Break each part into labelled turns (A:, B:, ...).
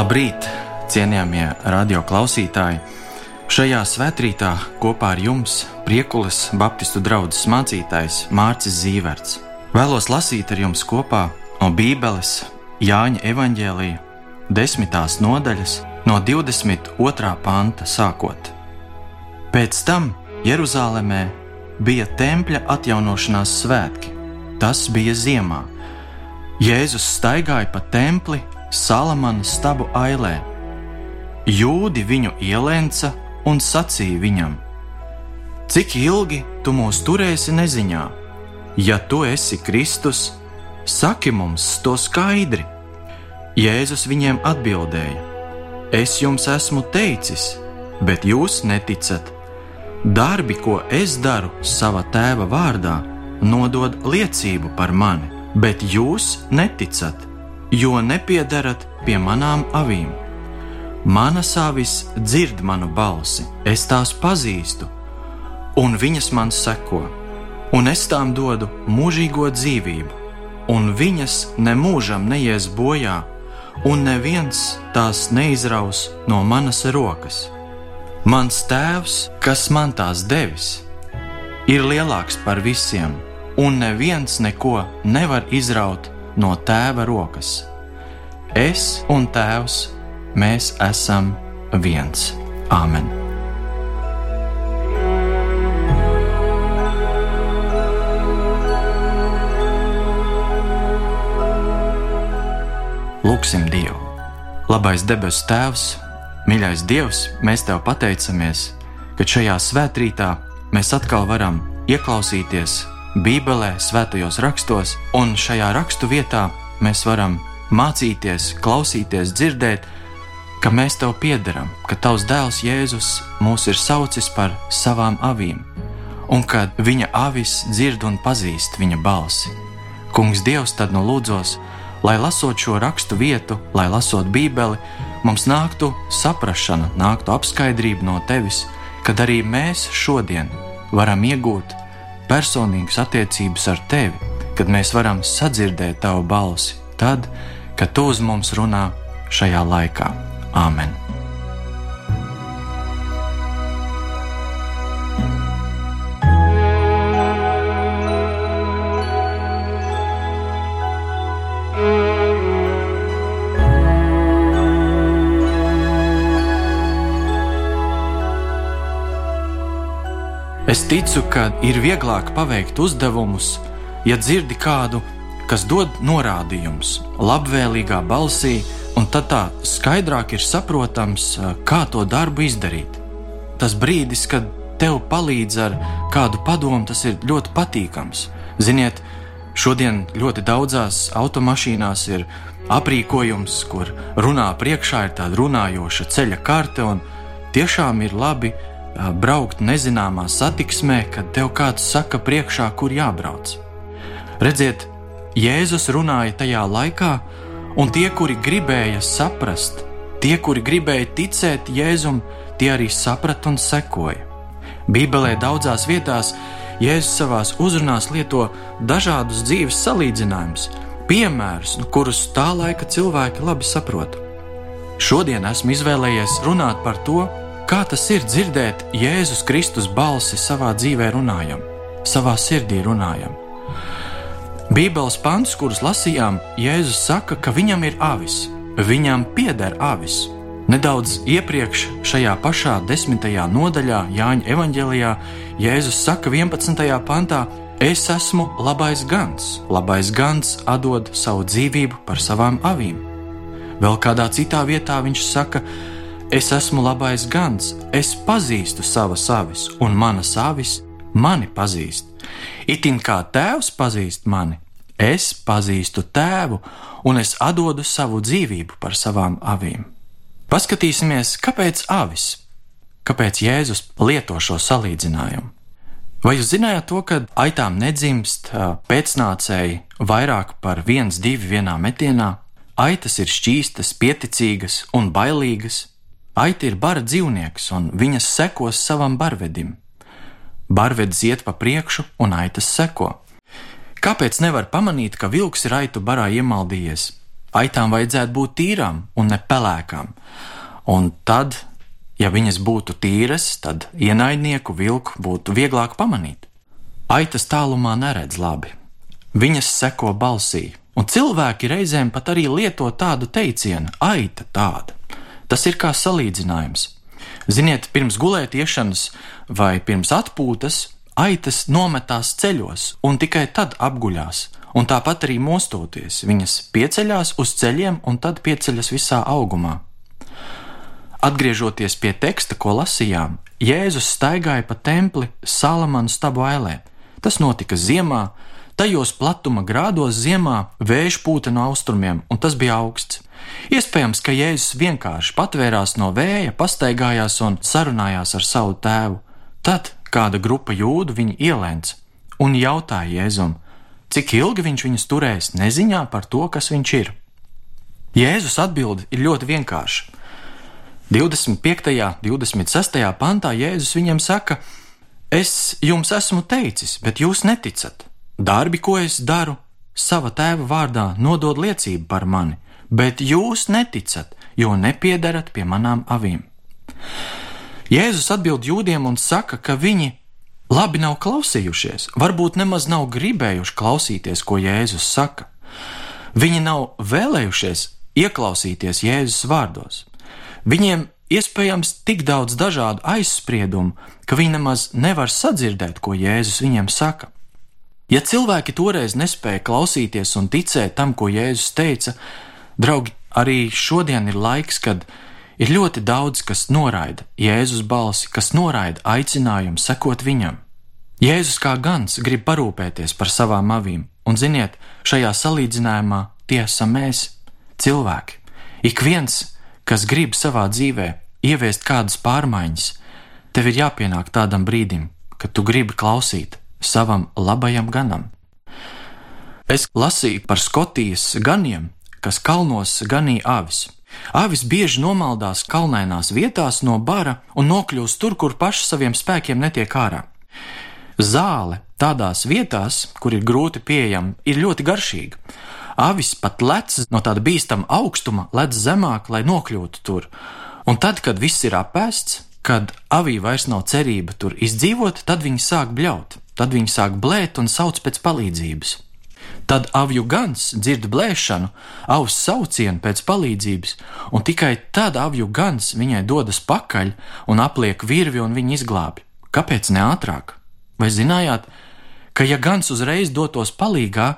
A: Labrīt, cienījamie radio klausītāji! Šajā svētkrītā kopā ar jums Priekulas Baptistu draugs mācītājs Mārcis Zīverts. Vēlos lasīt ar jums kopā no Bībeles Jāņa evaņģēlīja desmitās nodaļas no 22. panta sākot. Pēc tam Jeruzalemē bija tempļa atjaunošanās svētki. Tas bija ziemā. Jēzus staigāja pa templi Salamana stabu ailē. Jūdi viņu ielenca un sacīja viņam: Cik ilgi tu mūs turēsi neziņā? Ja tu esi Kristus, saki mums to skaidri. Jēzus viņiem atbildēja: Es jums esmu teicis, bet jūs neticat. Darbi, ko es daru sava tēva vārdā, nodod liecību par mani, bet jūs neticat jo nepiedarat pie manām avīm. Manas avis dzird manu balsi, es tās pazīstu, un viņas man seko, un es tām dodu mūžīgo dzīvību, un viņas nemūžam neies bojā, un neviens tās neizraus no manas rokas. Mans tēvs, kas man tās devis, ir lielāks par visiem, un neviens neko nevar izraut no tēva rokas. Es un tēvs, mēs esam viens. Āmen! Lūksim Dievu! Labais debesu Tēvs, mīļais Dievs, mēs Tev pateicamies, ka šajā svētkrītā mēs atkal varam ieklausīties Bībelē, svētajos rakstos, un šajā rakstu vietā mēs varam mācīties, klausīties, dzirdēt, ka mēs tev piederam, ka tavs dēls Jēzus mūs ir saucis par savām avīm, un ka viņa avis dzird un pazīst viņa balsi. Kungs, Dievs, tad nu lūdzos, lai lasot šo rakstu vietu, lai lasot Bībeli, mums nāktu saprāšana, nāktu apskaidrība no tevis, kad arī mēs šodien varam iegūt personīgas attiecības ar tevi, kad mēs varam sadzirdēt tavu balsi, tad, kad tu uz mums runā šajā laikā. Āmen! Es ticu, ka ir vieglāk paveikt uzdevumus, ja dzirdi kādu, kas dod norādījumus labvēlīgā balsī, un tad tā skaidrāk ir saprotams, kā to darbu izdarīt. Tas brīdis, kad tev palīdz ar kādu padomu, tas ir ļoti patīkams. Ziniet, šodien ļoti daudzās automašīnās ir aprīkojums, kur runā priekšā ir tāda runājoša ceļa karte, un tiešām ir labi braukt nezināmā satiksmē, kad tev kāds saka priekšā, kur jābrauc. Redziet, Jēzus runāja tajā laikā, un tie, kuri gribēja saprast, tie, kuri gribēja ticēt Jēzum, tie arī saprata un sekoja. Bībelē daudzās vietās Jēzus savā uzrunās lieto dažādus dzīves salīdzinājumus, piemērus, kurus tā laika cilvēki labi saprot. Šodien esmu izvēlējies runāt par to, Kā tas ir dzirdēt Jēzus Kristus balsi savā dzīvē runājam, savā sirdī runājam? Bībeles pants, kurus lasījām, Jēzus saka, ka viņam ir avis, viņam pieder avis. Nedaudz iepriekš šajā pašā desmitajā nodaļā Jāņa evanģēlijā Jēzus saka 11. pantā: Es esmu labais gans, labais gans atdod savu dzīvību par savām avīm. Vēl kādā citā vietā viņš saka, Es esmu labais gans, es pazīstu savas avis, un manas avis mani pazīst. Itin kā tēvs pazīst mani, es pazīstu tēvu, un es atdodu savu dzīvību par savām avīm. Paskatīsimies, kāpēc avis, kāpēc Jēzus lieto šo salīdzinājumu. Vai jūs zinājāt to, ka aitām nedzimst pēcnācēji vairāk par viens, divi vienā metienā? Aitas ir šķīstas, pieticīgas un bailīgas, Aita ir bara dzīvnieks, un viņas sekos savam barvedim. Barvedis iet pa priekšu, un aitas seko. Kāpēc nevar pamanīt, ka vilks ir aitu barā iemaldījies? Aitām vajadzētu būt tīrām un nepelēkām. Un tad, ja viņas būtu tīras, tad ienaidnieku vilku būtu vieglāk pamanīt. Aitas tālumā neredz labi. Viņas seko balsī, un cilvēki reizēm pat arī lieto tādu teicienu - aita tāda. Tas ir kā salīdzinājums. Ziniet, pirms gulētiešanas vai pirms atpūtas aitas nometās ceļos un tikai tad apguļās, un tāpat arī mostoties, viņas pieceļās uz ceļiem un tad pieceļas visā augumā. Atgriežoties pie teksta, ko lasījām, Jēzus staigāja pa templi Salamana stabu ailē. Tas notika ziemā, tajos platuma grādos ziemā vējš pūta no austrumiem, un tas bija augsts. Iespējams, ka Jēzus vienkārši patvērās no vēja, pastaigājās un sarunājās ar savu tēvu. Tad kāda grupa jūdu viņu ielēns un jautāja Jēzum, cik ilgi viņš viņus turēs neziņā par to, kas viņš ir. Jēzus atbild ir ļoti vienkārša. 25. un 26. pantā Jēzus viņam saka: Es jums esmu teicis, bet jūs neticat. Darbi, ko es daru, sava tēva vārdā nodod liecību par mani, bet jūs neticat, jo nepiedarat pie manām avīm. Jēzus atbild jūdiem un saka, ka viņi labi nav klausījušies, varbūt nemaz nav gribējuši klausīties, ko Jēzus saka. Viņi nav vēlējušies ieklausīties Jēzus vārdos. Viņiem iespējams tik daudz dažādu aizspriedumu, ka viņi nemaz nevar sadzirdēt, ko Jēzus viņiem saka. Ja cilvēki toreiz nespēja klausīties un ticēt tam, ko Jēzus teica, draugi, arī šodien ir laiks, kad Ir ļoti daudz, kas noraida Jēzus balsi, kas noraida aicinājumu sekot viņam. Jēzus kā gans grib parūpēties par savām avīm, un ziniet, šajā salīdzinājumā tie esam mēs, cilvēki. Ik viens, kas grib savā dzīvē ieviest kādas pārmaiņas, tev ir jāpienāk tādam brīdim, kad tu gribi klausīt savam labajam ganam. Es lasīju par Skotijas ganiem, kas kalnos ganīja avis. Avis bieži nomaldās kalnainās vietās no bara un nokļūst tur, kur paši saviem spēkiem netiek ārā. Zāle tādās vietās, kur ir grūti pieejama, ir ļoti garšīga. Avis pat lec no tāda bīstama augstuma, lec zemāk, lai nokļūtu tur. Un tad, kad viss ir apēsts, kad avī vairs nav cerība tur izdzīvot, tad viņi sāk bļaut, tad viņi sāk blēt un sauc pēc palīdzības. Tad avju gans dzird blēšanu, avs saucienu pēc palīdzības, un tikai tad avju gans viņai dodas pakaļ un apliek virvi un viņu izglābi. Kāpēc ne ātrāk? Vai zinājāt, ka ja gans uzreiz dotos palīgā,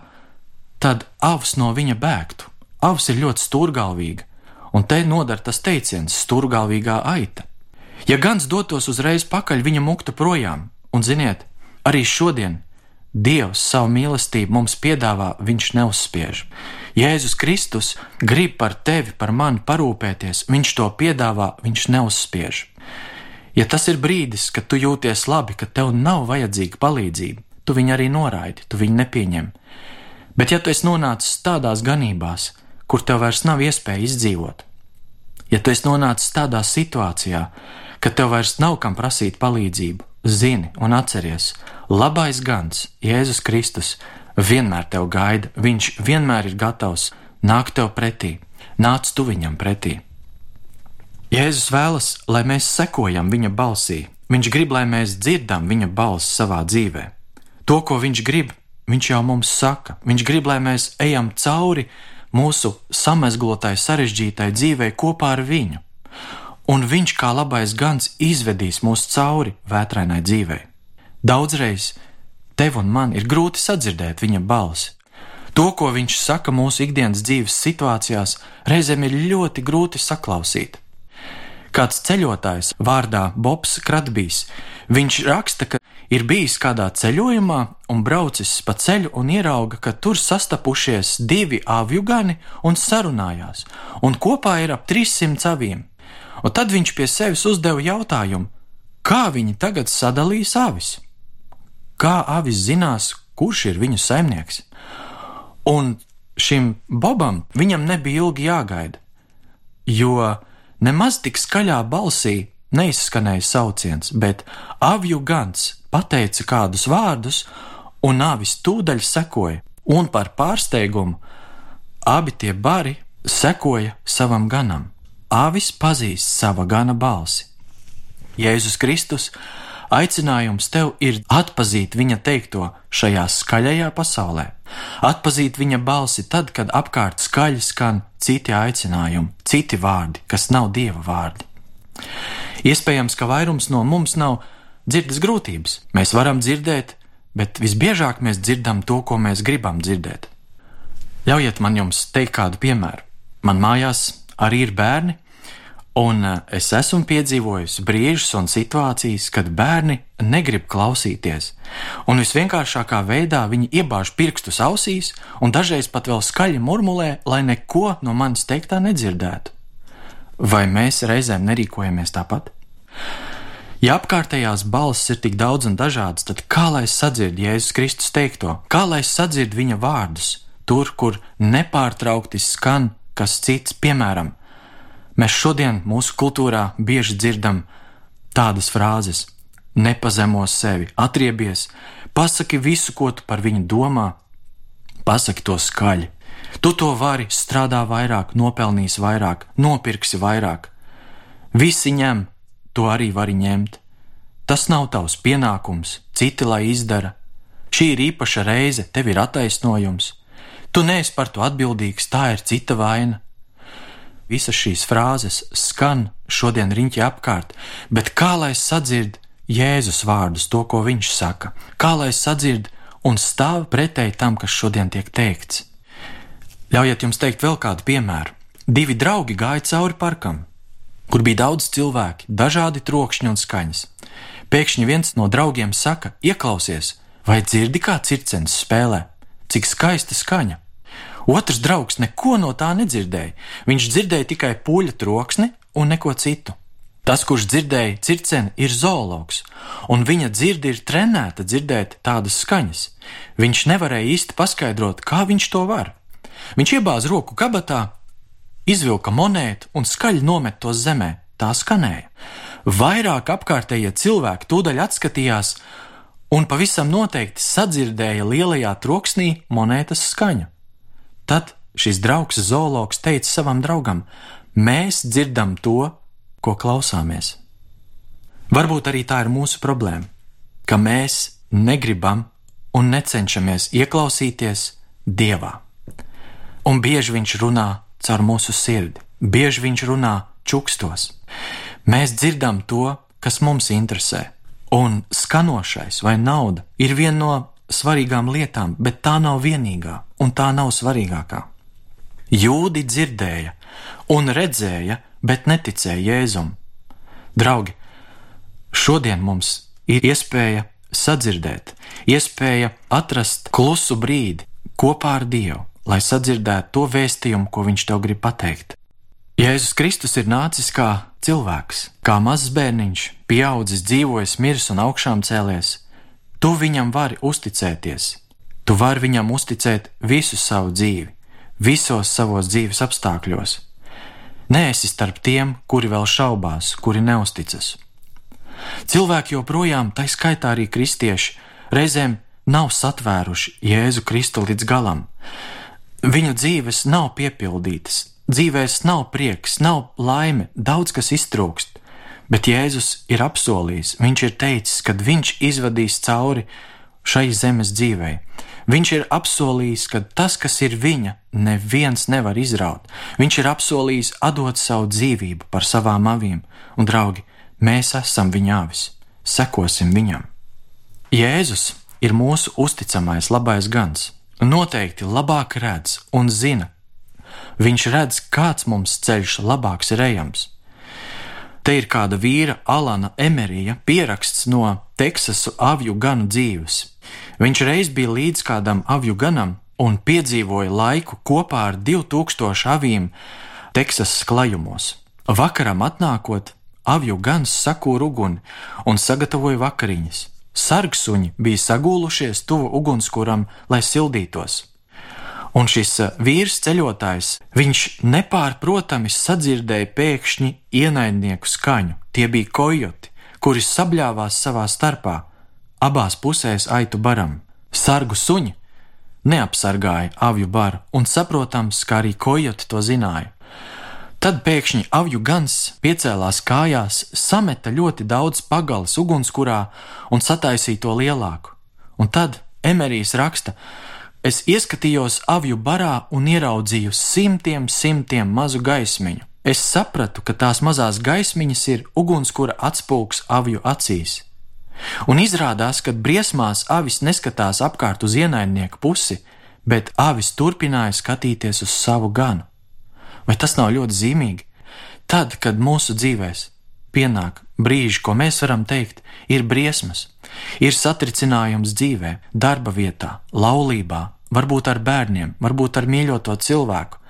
A: tad avs no viņa bēgtu? Avs ir ļoti stūrgalvīga, un te nodara tas teiciens - stūrgalvīgā aita. Ja gans dotos uzreiz pakaļ, viņa mukta projām, un ziniet, arī šodien Dievs savu mīlestību mums piedāvā, viņš neuzspiež. Jēzus Kristus grib par tevi, par mani parūpēties, viņš to piedāvā, viņš neuzspiež. Ja tas ir brīdis, kad tu jūties labi, ka tev nav vajadzīga palīdzība, tu viņu arī noraidi, tu viņu nepieņem. Bet ja tu esi nonācis tādās ganībās, kur tev vairs nav iespēja izdzīvot, ja tu esi nonācis tādā situācijā, ka tev vairs nav kam prasīt palīdzību, zini un atceries, labais gans, Jēzus Kristus, vienmēr tev gaida, viņš vienmēr ir gatavs nākt tev pretī, nāc tu viņam pretī. Jēzus vēlas, lai mēs sekojam viņa balsī, viņš grib, lai mēs dzirdam viņa balsi savā dzīvē. To, ko viņš grib, viņš jau mums saka, viņš grib, lai mēs ejam cauri mūsu samezglotai, sarežģītai dzīvei kopā ar viņu un viņš kā labais gans izvedīs mūs cauri vētrainai dzīvei. Daudzreiz tev un man ir grūti sadzirdēt viņa balsi. To, ko viņš saka mūsu ikdienas dzīves situācijās, reizēm ir ļoti grūti saklausīt. Kāds ceļotājs vārdā Bobs Kratbijs, viņš raksta, ka ir bijis kādā ceļojumā un braucis pa ceļu un ierauga, ka tur sastapušies divi avju gani un sarunājās, un kopā ir ap 300 aviem. Un tad viņš pie sevis uzdeva jautājumu, kā viņi tagad sadalīs avis? Kā avis zinās, kurš ir viņu saimnieks? Un šim Bobam viņam nebija ilgi jāgaida, jo nemaz tik skaļā balsī neizskanēja sauciens, bet avju gans pateica kādus vārdus, un avis tūdaļ sekoja, un par pārsteigumu Abi tie bari sekoja savam ganam. Āvis pazīst sava gana balsi. Jēzus Kristus aicinājums tev ir atpazīt viņa teikto šajā skaļajā pasaulē, atpazīt viņa balsi tad, kad apkārt skaļi skan citi aicinājumi, citi vārdi, kas nav dieva vārdi. Iespējams, ka vairums no mums nav dzirdes grūtības. Mēs varam dzirdēt, bet visbiežāk mēs dzirdam to, ko mēs gribam dzirdēt. Ļaujiet man jums teikt kādu piemēru. Man mājās arī ir bērni, Un eh, es esmu piedzīvojis brīžus un situācijas, kad bērni negrib klausīties, un visvienkāršākā veidā viņi iebāž pirkstus ausīs un dažreiz pat vēl skaļi murmulē, lai neko no manis teiktā nedzirdētu. Vai mēs reizēm nerīkojamies tāpat? Ja apkārtējās balss ir tik daudz un dažādas, tad kā lai sadzird Jēzus Kristus teikto, kā lai sadzird viņa vārdus, tur, kur nepārtraukti skan kas cits, piemēram, Mēs šodien mūsu kultūrā bieži dzirdam tādas frāzes: nepazemo sevi, atriebies, pasaki visu, ko tu par viņu domā, pasaki to skaļi. Tu to vari, strādā vairāk, nopelnīs vairāk, nopirksi vairāk. Visi ņem, to arī vari ņemt. Tas nav tavs pienākums, citi lai izdara. Šī ir īpaša reize, tev ir attaisnojums. Tu neesi par to atbildīgs, tā ir cita vaina. Visas šīs frāzes skan šodien riņķi apkārt, bet kā lai sadzird Jēzus vārdus, to, ko viņš saka, kā lai sadzird un stāv pretēji tam, kas šodien tiek teikts? Ļaujiet jums teikt vēl kādu piemēru. Divi draugi gāja cauri parkam, kur bija daudz cilvēku, dažādi trokšņi un skaņas. Pēkšņi viens no draugiem saka: Ieklausies, vai dzirdi, kā cirkens spēlē? Cik skaista skaņa! Otrs draugs neko no tā nedzirdēja. Viņš dzirdēja tikai puļa troksni un neko citu. Tas, kurš dzirdēja circeni, ir zoologs, un viņa dzirde ir trenēta dzirdēt tādas skaņas. Viņš nevarēja īsti paskaidrot, kā viņš to var. Viņš iebāza roku kabatā, izvilka monētu un skaļi nomet to zemē. Tā skanēja. Vairāk apkārtējie cilvēki tūdaļ atskatījās un pavisam noteikti sadzirdēja lielajā troksnī monētas skaņu. Tad šis draugs zoologs teica savam draugam: Mēs dzirdam to, ko klausāmies. Varbūt arī tā ir mūsu problēma, ka mēs negribam un necenšamies ieklausīties Dievā. Un bieži viņš runā caur mūsu sirdi, bieži viņš runā čukstos. Mēs dzirdam to, kas mums interesē, un skanošais vai nauda ir viena no svarīgām lietām, bet tā nav vienīgā un tā nav svarīgākā. Jūdi dzirdēja un redzēja, bet neticēja Jēzum. Draugi, šodien mums ir iespēja sadzirdēt, iespēja atrast klusu brīdi kopā ar Dievu, lai sadzirdētu to vēstījumu, ko Viņš tev grib pateikt. Jēzus Kristus ir nācis kā cilvēks, kā mazs bērniņš, pieaudzis, dzīvojis, miris un augšām cēlies, Tu viņam vari uzticēties. Tu vari viņam uzticēt visu savu dzīvi, visos savos dzīves apstākļos. Nē, esi starp tiem, kuri vēl šaubās, kuri neusticas. Cilvēki joprojām, tā skaitā arī kristieši, reizēm nav satvēruši Jēzu Kristu līdz galam. Viņu dzīves nav piepildītas, dzīvēs nav prieks, nav laime, daudz kas iztrūkst. Bet Jēzus ir apsolījis, viņš ir teicis, ka viņš izvadīs cauri šai zemes dzīvei. Viņš ir apsolījis, ka tas, kas ir viņa, neviens nevar izraut. Viņš ir apsolījis atdot savu dzīvību par savām avīm, un, draugi, mēs esam viņa avis, sekosim viņam. Jēzus ir mūsu uzticamais labais gans, noteikti labāk redz un zina. Viņš redz, kāds mums ceļš labāks ir ejams. Te ir kāda vīra, Alana Emerija, pieraksts no Teksasu avju ganu dzīves. Viņš reiz bija līdz kādam avju ganam un piedzīvoja laiku kopā ar 2000 avīm Teksasas klajumos. Vakaram atnākot, avju gans sakūra uguni un sagatavoja vakariņas. Sargsuņi bija sagūlušies tuvu ugunskuram, lai sildītos. Un šis eh, vīrs ceļotājs, viņš nepārprotami sadzirdēja pēkšņi ienaidnieku skaņu. Tie bija kojoti, kuri sabļāvās savā starpā, abās pusēs aitu baram. Sargu suņi neapsargāja avju baru, un saprotams, ka arī kojoti to zināja. Tad pēkšņi avju gans piecēlās kājās, sameta ļoti daudz pagalas ugunskurā un sataisīja to lielāku. Un tad Emerijs raksta, es ieskatījos avju barā un ieraudzīju simtiem, simtiem mazu gaismiņu. Es sapratu, ka tās mazās gaismiņas ir ugunskura atspūgs avju acīs. Un izrādās, ka briesmās avis neskatās apkārt uz ienaidnieku pusi, bet avis turpināja skatīties uz savu ganu. Vai tas nav ļoti zīmīgi? Tad, kad mūsu dzīvēs pienāk brīži, ko mēs varam teikt, ir briesmas, ir satricinājums dzīvē, darba vietā, laulībā, varbūt ar bērniem, varbūt ar mīļoto cilvēku.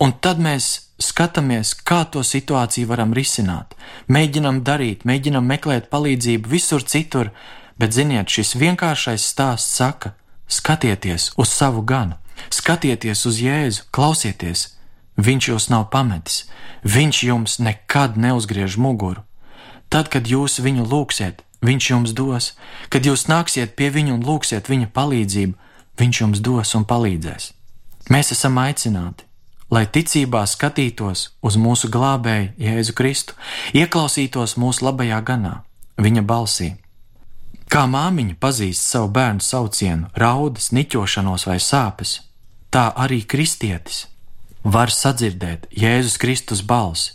A: Un tad mēs skatāmies, kā to situāciju varam risināt. Mēģinam darīt, mēģinam meklēt palīdzību visur citur, bet ziniet, šis vienkāršais stāsts saka: skatieties uz savu ganu, skatieties uz Jēzu, klausieties, Viņš jūs nav pametis, viņš jums nekad neuzgriež muguru. Tad, kad jūs viņu lūgsiet, viņš jums dos, kad jūs nāksiet pie viņa un lūgsiet viņa palīdzību, viņš jums dos un palīdzēs. Mēs esam aicināti, lai ticībā skatītos uz mūsu glābēju Jēzu Kristu, ieklausītos mūsu labajā ganā, viņa balsī. Kā māmiņa pazīst savu bērnu saucienu, raudas, niķošanos vai sāpes, tā arī kristietis var sadzirdēt Jēzus Kristus balsi.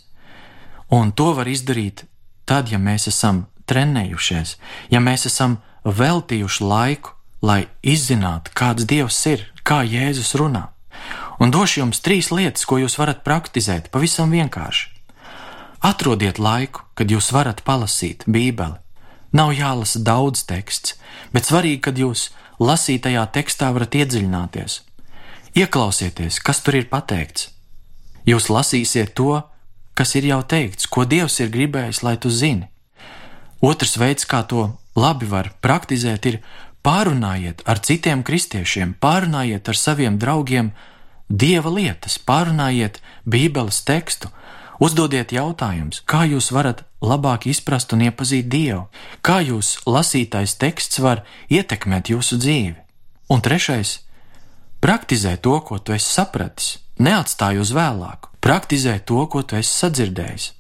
A: Un to var izdarīt tad, ja mēs esam trenējušies, ja mēs esam veltījuši laiku, lai izzinātu, kāds Dievs ir, kā Jēzus runā. Un došu jums trīs lietas, ko jūs varat praktizēt pavisam vienkārši. Atrodiet laiku, kad jūs varat palasīt Bībeli. Nav jālasa daudz teksts, bet svarīgi, kad jūs lasītajā tekstā varat iedziļināties Ieklausieties, kas tur ir pateikts. Jūs lasīsiet to, kas ir jau teikts, ko Dievs ir gribējis, lai tu zini. Otrs veids, kā to labi var praktizēt, ir pārunājiet ar citiem kristiešiem, pārunājiet ar saviem draugiem dieva lietas, pārunājiet Bībeles tekstu, uzdodiet jautājumus, kā jūs varat labāk izprast un iepazīt Dievu, kā jūs lasītais teksts var ietekmēt jūsu dzīvi. Un trešais Praktizē to, ko tu esi sapratis, neatstāj uz vēlāku. Praktizē to, ko tu esi sadzirdējis.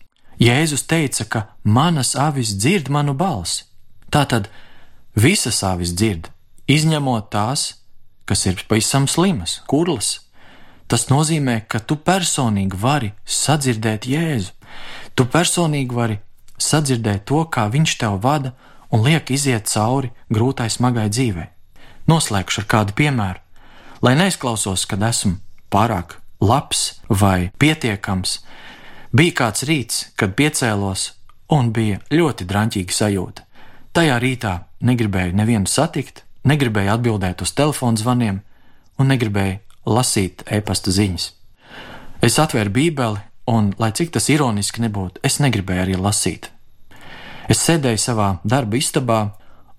A: Jēzus teica, ka manas avis dzird manu balsi. Tātad visas avis dzird, izņemot tās, kas ir pavisam slimas, kurlas. Tas nozīmē, ka tu personīgi vari sadzirdēt Jēzu. Tu personīgi vari sadzirdēt to, kā viņš tev vada un liek iziet cauri grūtai, smagai dzīvei. Noslēgšu ar kādu piemēru lai neizklausos, kad esmu pārāk labs vai pietiekams. Bija kāds rīts, kad piecēlos, un bija ļoti drāmīga sajūta. Tajā rītā negribēju nevienu satikt, negribēju atbildēt uz telefona zvaniem un negribēju lasīt e-pasta ziņas. Es atvēru Bībeli, un, lai cik tas ironiski nebūtu, es negribēju arī lasīt. Es sēdēju savā darba istabā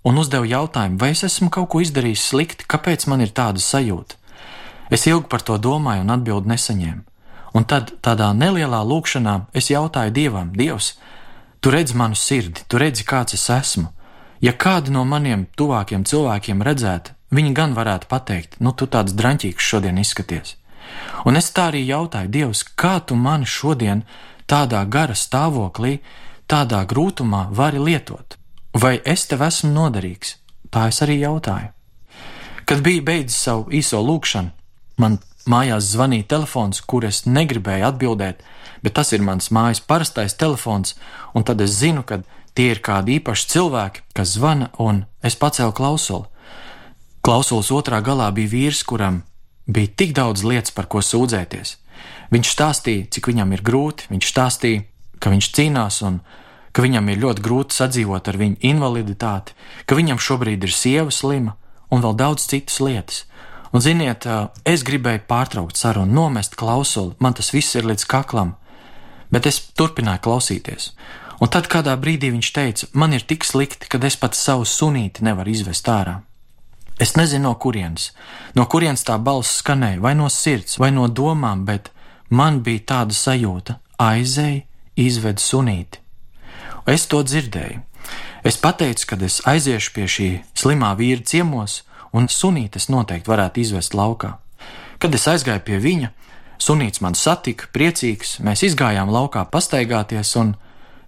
A: un uzdevu jautājumu, vai es esmu kaut ko izdarījis slikti, kāpēc man ir tāda sajūta. Es ilgi par to domāju un atbildi nesaņēmu. Un tad, tādā nelielā lūkšanā, es jautāju Dievam, Dievs, tu redzi manu sirdi, tu redzi, kāds es esmu. Ja kādi no maniem tuvākiem cilvēkiem redzētu, viņi gan varētu pateikt, nu, tu tāds drāmīgs šodien izskaties. Un es tā arī jautāju, Dievs, kā tu mani šodien tādā gara stāvoklī, tādā grūtumā vari lietot? Vai es tev esmu noderīgs? Tā es arī jautāju. Kad bija beidzis savu īso lūkšanu, man mājās zvanīja telefons, kur es negribēju atbildēt, bet tas ir mans mājas parastais telefons, un tad es zinu, ka tie ir kādi īpaši cilvēki, kas zvana, un es pacēlu klausuli. Klausulas otrā galā bija vīrs, kuram bija tik daudz lietas, par ko sūdzēties. Viņš stāstīja, cik viņam ir grūti, viņš stāstīja, ka viņš cīnās un ka viņam ir ļoti grūti sadzīvot ar viņu invaliditāti, ka viņam šobrīd ir sieva slima un vēl daudz citas lietas. Un, ziniet, es gribēju pārtraukt sarunu, nomest klausuli, man tas viss ir līdz kaklam, bet es turpināju klausīties. Un tad kādā brīdī viņš teica, man ir tik slikti, ka es pat savu sunīti nevaru izvest ārā. Es nezinu, no kurienes, no kurienes tā balss skanēja, vai no sirds, vai no domām, bet man bija tāda sajūta, aizēja, izved sunīti. Es to dzirdēju. Es pateicu, ka es aiziešu pie šī slimā vīra ciemos, un sunītes noteikti varētu izvest laukā. Kad es aizgāju pie viņa, sunīts man satika, priecīgs, mēs izgājām laukā pastaigāties, un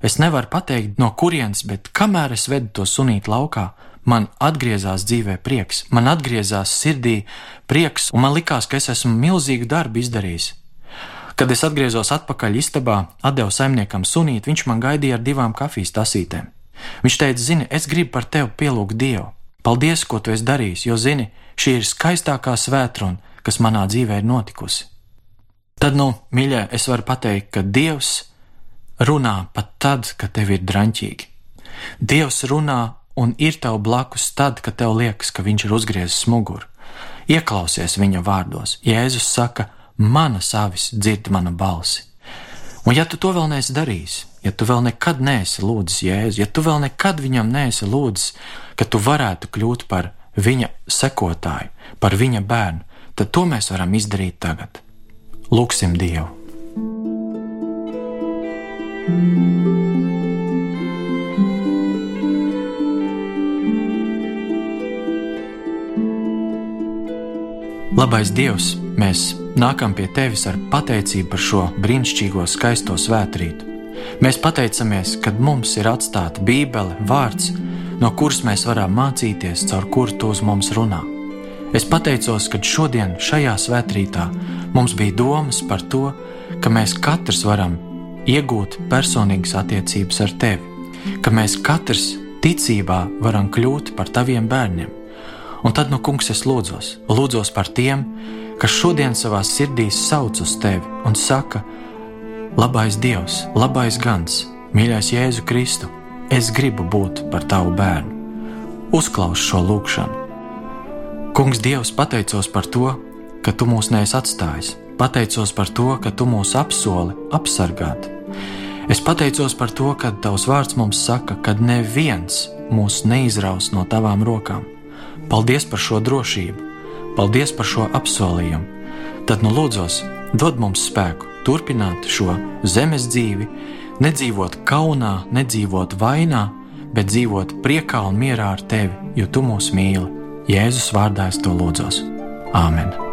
A: es nevaru pateikt, no kurienes, bet kamēr es vedu to sunītu laukā, man atgriezās dzīvē prieks, man atgriezās sirdī prieks, un man likās, ka es esmu milzīgu darbu izdarījis. Kad es atgriezos atpakaļ istabā, atdevu saimniekam sunīt, viņš man gaidīja ar divām kafijas tasītēm. Viņš teica, zini, es gribu par tevi pielūgt Dievu. Paldies, ko tu esi darījis, jo zini, šī ir skaistākā svētruna, kas manā dzīvē ir notikusi. Tad, nu, mīļā, es varu pateikt, ka Dievs runā pat tad, kad tev ir draņķīgi. Dievs runā un ir tev blakus tad, kad tev liekas, ka viņš ir uzgriezis muguru. Ieklausies viņa vārdos. Jēzus saka, mana savis dzird manu balsi. Un ja tu to vēl neesi darījis, ja tu vēl nekad neesi lūdzis Jēzu, ja tu vēl nekad viņam neesi lūdzis, ka tu varētu kļūt par viņa sekotāju, par viņa bērnu, tad to mēs varam izdarīt tagad. Lūksim Dievu! Labais Dievs, mēs nākam pie tevis ar pateicību par šo brīnišķīgo, skaisto svētkrītu. Mēs pateicamies, ka mums ir atstāta Bībele, vārds, no kuras mēs varam mācīties, caur kuru tu uz mums runā. Es pateicos, ka šodien, šajā svētkrītā, mums bija domas par to, ka mēs katrs varam iegūt personīgas attiecības ar tevi, ka mēs katrs ticībā varam kļūt par taviem bērniem. Un tad, nu, kungs, es lūdzos, lūdzos par tiem, kas šodien savā sirdī sauc uz tevi un saka: Labais Dievs, labais gans, mīļais Jēzu Kristu, es gribu būt par tavu bērnu. Uzklaus šo lūgšanu. Kungs, Dievs, pateicos par to, ka tu mūs neesi atstājis, pateicos par to, ka tu mūs apsoli apsargāt. Es pateicos par to, ka tavs vārds mums saka, ka neviens mūs neizraus no tavām rokām. Paldies par šo drošību! Paldies par šo apsolījumu. Tad nu lūdzos, dod mums spēku turpināt šo zemes dzīvi, nedzīvot kaunā, nedzīvot vainā, bet dzīvot priekā un mierā ar tevi, jo tu mūs mīli. Jēzus vārdā es to lūdzos. Āmen!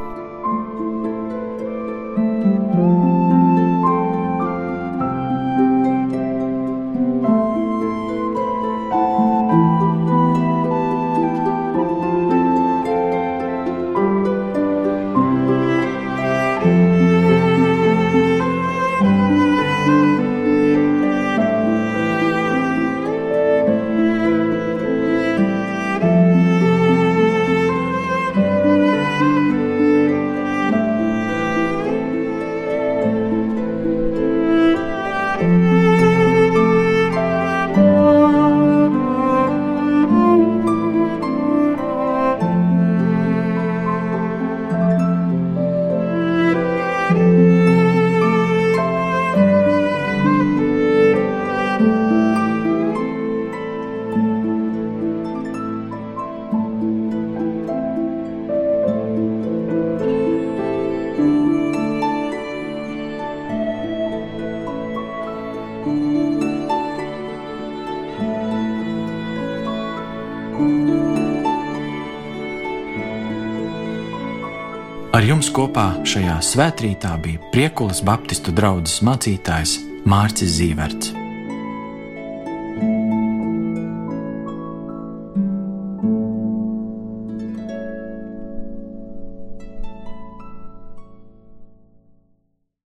A: Ar jums kopā šajā svētkrītā bija Priekulas Baptistu draugs mācītājs Mārcis Zīverts.